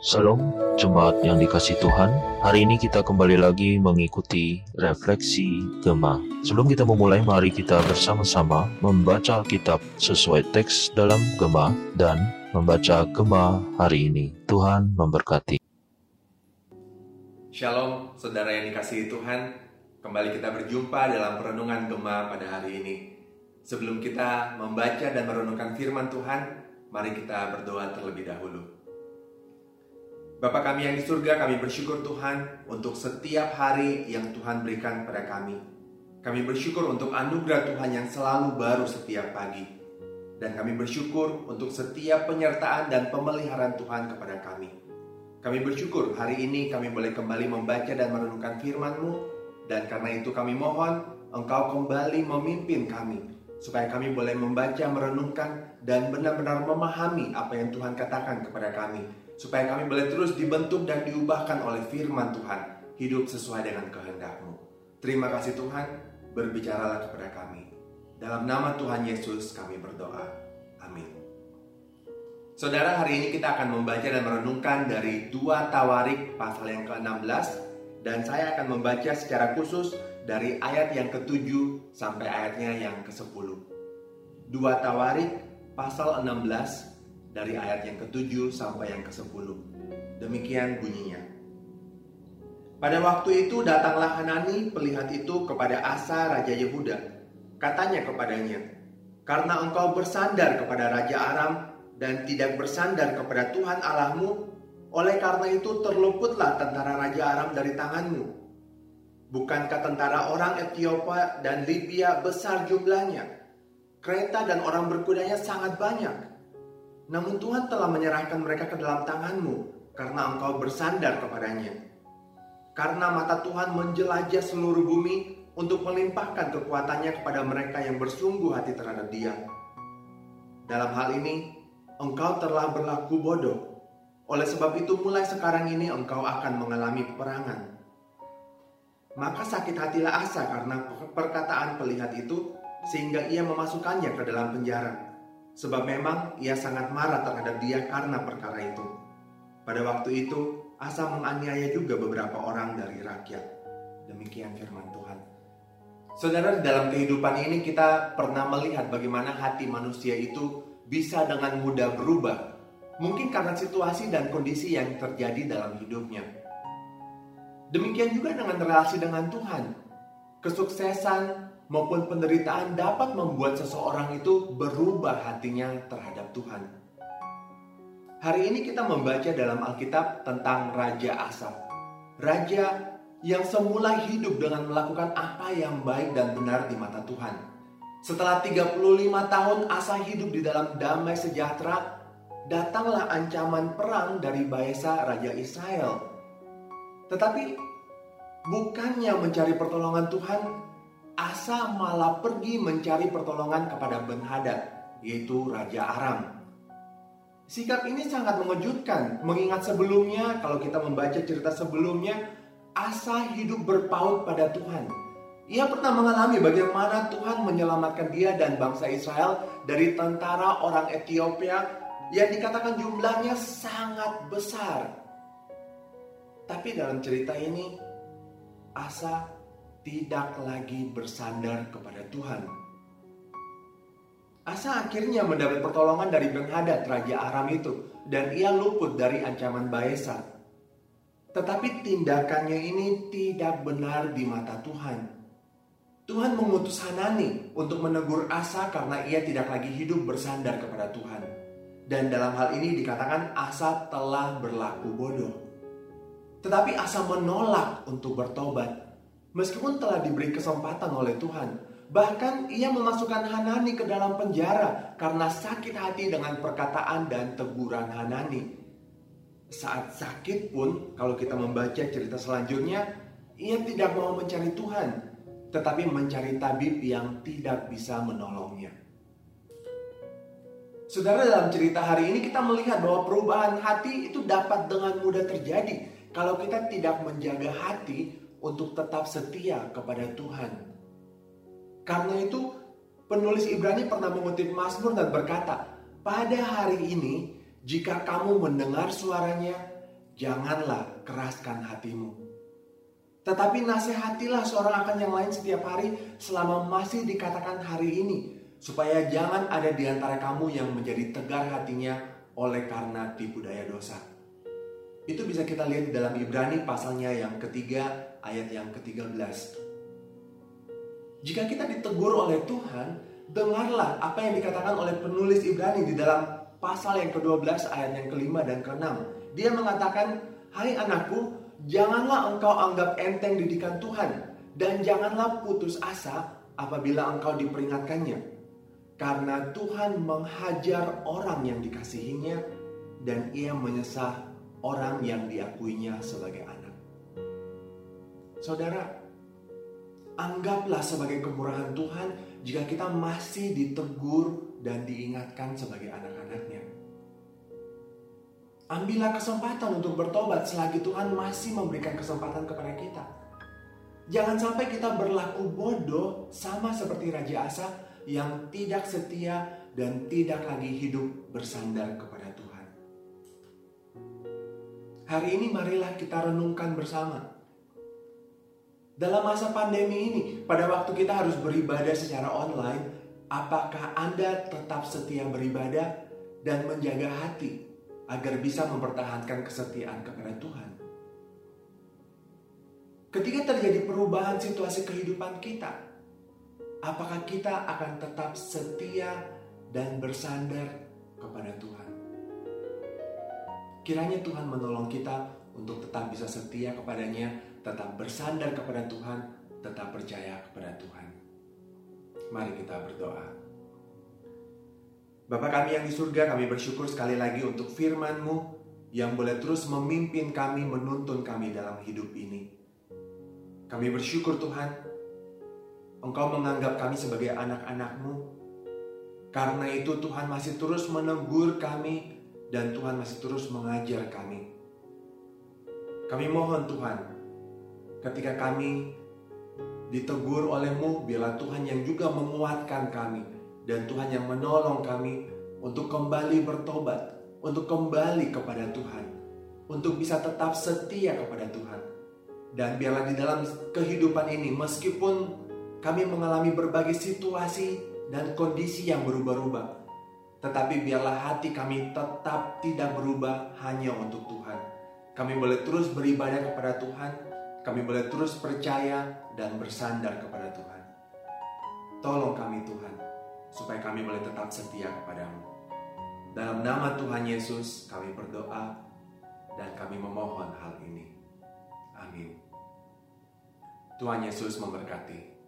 Salam, jemaat yang dikasih Tuhan. Hari ini kita kembali lagi mengikuti refleksi Gema. Sebelum kita memulai, mari kita bersama-sama membaca Alkitab sesuai teks dalam Gema dan membaca Gema hari ini. Tuhan memberkati. Shalom, saudara yang dikasihi Tuhan. Kembali kita berjumpa dalam perenungan Gema pada hari ini. Sebelum kita membaca dan merenungkan firman Tuhan, mari kita berdoa terlebih dahulu. Bapa kami yang di surga, kami bersyukur Tuhan untuk setiap hari yang Tuhan berikan pada kami. Kami bersyukur untuk anugerah Tuhan yang selalu baru setiap pagi. Dan kami bersyukur untuk setiap penyertaan dan pemeliharaan Tuhan kepada kami. Kami bersyukur hari ini kami boleh kembali membaca dan merenungkan firman-Mu. Dan karena itu kami mohon Engkau kembali memimpin kami. Supaya kami boleh membaca, merenungkan, dan benar-benar memahami apa yang Tuhan katakan kepada kami supaya kami boleh terus dibentuk dan diubahkan oleh firman Tuhan, hidup sesuai dengan kehendak-Mu. Terima kasih Tuhan, berbicaralah kepada kami. Dalam nama Tuhan Yesus kami berdoa. Amin. Saudara, hari ini kita akan membaca dan merenungkan dari dua Tawarik pasal yang ke-16 dan saya akan membaca secara khusus dari ayat yang ke-7 sampai ayatnya yang ke-10. Dua Tawarik pasal 16 dari ayat yang ke-7 sampai yang ke-10. Demikian bunyinya. Pada waktu itu datanglah Hanani pelihat itu kepada Asa Raja Yehuda. Katanya kepadanya, Karena engkau bersandar kepada Raja Aram dan tidak bersandar kepada Tuhan Allahmu, oleh karena itu terluputlah tentara Raja Aram dari tanganmu. Bukankah tentara orang Ethiopia dan Libya besar jumlahnya? Kereta dan orang berkudanya sangat banyak. Namun Tuhan telah menyerahkan mereka ke dalam tanganmu karena engkau bersandar kepadanya. Karena mata Tuhan menjelajah seluruh bumi untuk melimpahkan kekuatannya kepada mereka yang bersungguh hati terhadap dia. Dalam hal ini, engkau telah berlaku bodoh. Oleh sebab itu mulai sekarang ini engkau akan mengalami peperangan. Maka sakit hatilah Asa karena perkataan pelihat itu sehingga ia memasukkannya ke dalam penjara. Sebab memang ia sangat marah terhadap dia karena perkara itu. Pada waktu itu, Asa menganiaya juga beberapa orang dari rakyat. Demikian firman Tuhan. Saudara, dalam kehidupan ini kita pernah melihat bagaimana hati manusia itu bisa dengan mudah berubah. Mungkin karena situasi dan kondisi yang terjadi dalam hidupnya. Demikian juga dengan relasi dengan Tuhan. Kesuksesan, maupun penderitaan dapat membuat seseorang itu berubah hatinya terhadap Tuhan. Hari ini kita membaca dalam Alkitab tentang Raja Asa. Raja yang semula hidup dengan melakukan apa yang baik dan benar di mata Tuhan. Setelah 35 tahun Asa hidup di dalam damai sejahtera, datanglah ancaman perang dari Baesa Raja Israel. Tetapi bukannya mencari pertolongan Tuhan, Asa malah pergi mencari pertolongan kepada Ben Hadad, yaitu Raja Aram. Sikap ini sangat mengejutkan, mengingat sebelumnya kalau kita membaca cerita sebelumnya, Asa hidup berpaut pada Tuhan. Ia pernah mengalami bagaimana Tuhan menyelamatkan dia dan bangsa Israel dari tentara orang Ethiopia yang dikatakan jumlahnya sangat besar. Tapi dalam cerita ini, Asa tidak lagi bersandar kepada Tuhan. Asa akhirnya mendapat pertolongan dari Ben Hadad, Raja Aram itu, dan ia luput dari ancaman Baesa. Tetapi tindakannya ini tidak benar di mata Tuhan. Tuhan mengutus Hanani untuk menegur Asa karena ia tidak lagi hidup bersandar kepada Tuhan. Dan dalam hal ini dikatakan Asa telah berlaku bodoh. Tetapi Asa menolak untuk bertobat Meskipun telah diberi kesempatan oleh Tuhan, bahkan ia memasukkan Hanani ke dalam penjara karena sakit hati dengan perkataan dan teguran Hanani. Saat sakit pun, kalau kita membaca cerita selanjutnya, ia tidak mau mencari Tuhan, tetapi mencari tabib yang tidak bisa menolongnya. Saudara dalam cerita hari ini kita melihat bahwa perubahan hati itu dapat dengan mudah terjadi kalau kita tidak menjaga hati untuk tetap setia kepada Tuhan. Karena itu, penulis Ibrani pernah mengutip Mazmur dan berkata, "Pada hari ini, jika kamu mendengar suaranya, janganlah keraskan hatimu. Tetapi nasihatilah seorang akan yang lain setiap hari selama masih dikatakan hari ini, supaya jangan ada di antara kamu yang menjadi tegar hatinya oleh karena tipu daya dosa. Itu bisa kita lihat di dalam Ibrani pasalnya yang ketiga ayat yang ke-13. Jika kita ditegur oleh Tuhan, dengarlah apa yang dikatakan oleh penulis Ibrani di dalam pasal yang ke-12 ayat yang kelima dan ke-6. Dia mengatakan, "Hai anakku, janganlah engkau anggap enteng didikan Tuhan dan janganlah putus asa apabila engkau diperingatkannya. Karena Tuhan menghajar orang yang dikasihinya dan ia menyesah orang yang diakuinya sebagai anak." Saudara, anggaplah sebagai kemurahan Tuhan jika kita masih ditegur dan diingatkan sebagai anak-anaknya. Ambillah kesempatan untuk bertobat selagi Tuhan masih memberikan kesempatan kepada kita. Jangan sampai kita berlaku bodoh sama seperti Raja Asa yang tidak setia dan tidak lagi hidup bersandar kepada Tuhan. Hari ini marilah kita renungkan bersama dalam masa pandemi ini, pada waktu kita harus beribadah secara online, apakah Anda tetap setia beribadah dan menjaga hati agar bisa mempertahankan kesetiaan kepada Tuhan? Ketika terjadi perubahan situasi kehidupan kita, apakah kita akan tetap setia dan bersandar kepada Tuhan? Kiranya Tuhan menolong kita untuk tetap bisa setia kepadanya tetap bersandar kepada Tuhan, tetap percaya kepada Tuhan. Mari kita berdoa. Bapa kami yang di surga, kami bersyukur sekali lagi untuk firman-Mu yang boleh terus memimpin kami, menuntun kami dalam hidup ini. Kami bersyukur Tuhan, Engkau menganggap kami sebagai anak-anak-Mu. Karena itu Tuhan masih terus menegur kami dan Tuhan masih terus mengajar kami. Kami mohon Tuhan, ketika kami ditegur olehmu, biarlah Tuhan yang juga menguatkan kami dan Tuhan yang menolong kami untuk kembali bertobat, untuk kembali kepada Tuhan, untuk bisa tetap setia kepada Tuhan. Dan biarlah di dalam kehidupan ini, meskipun kami mengalami berbagai situasi dan kondisi yang berubah-ubah, tetapi biarlah hati kami tetap tidak berubah hanya untuk Tuhan. Kami boleh terus beribadah kepada Tuhan, kami boleh terus percaya dan bersandar kepada Tuhan. Tolong kami Tuhan, supaya kami boleh tetap setia kepadamu. Dalam nama Tuhan Yesus kami berdoa dan kami memohon hal ini. Amin. Tuhan Yesus memberkati.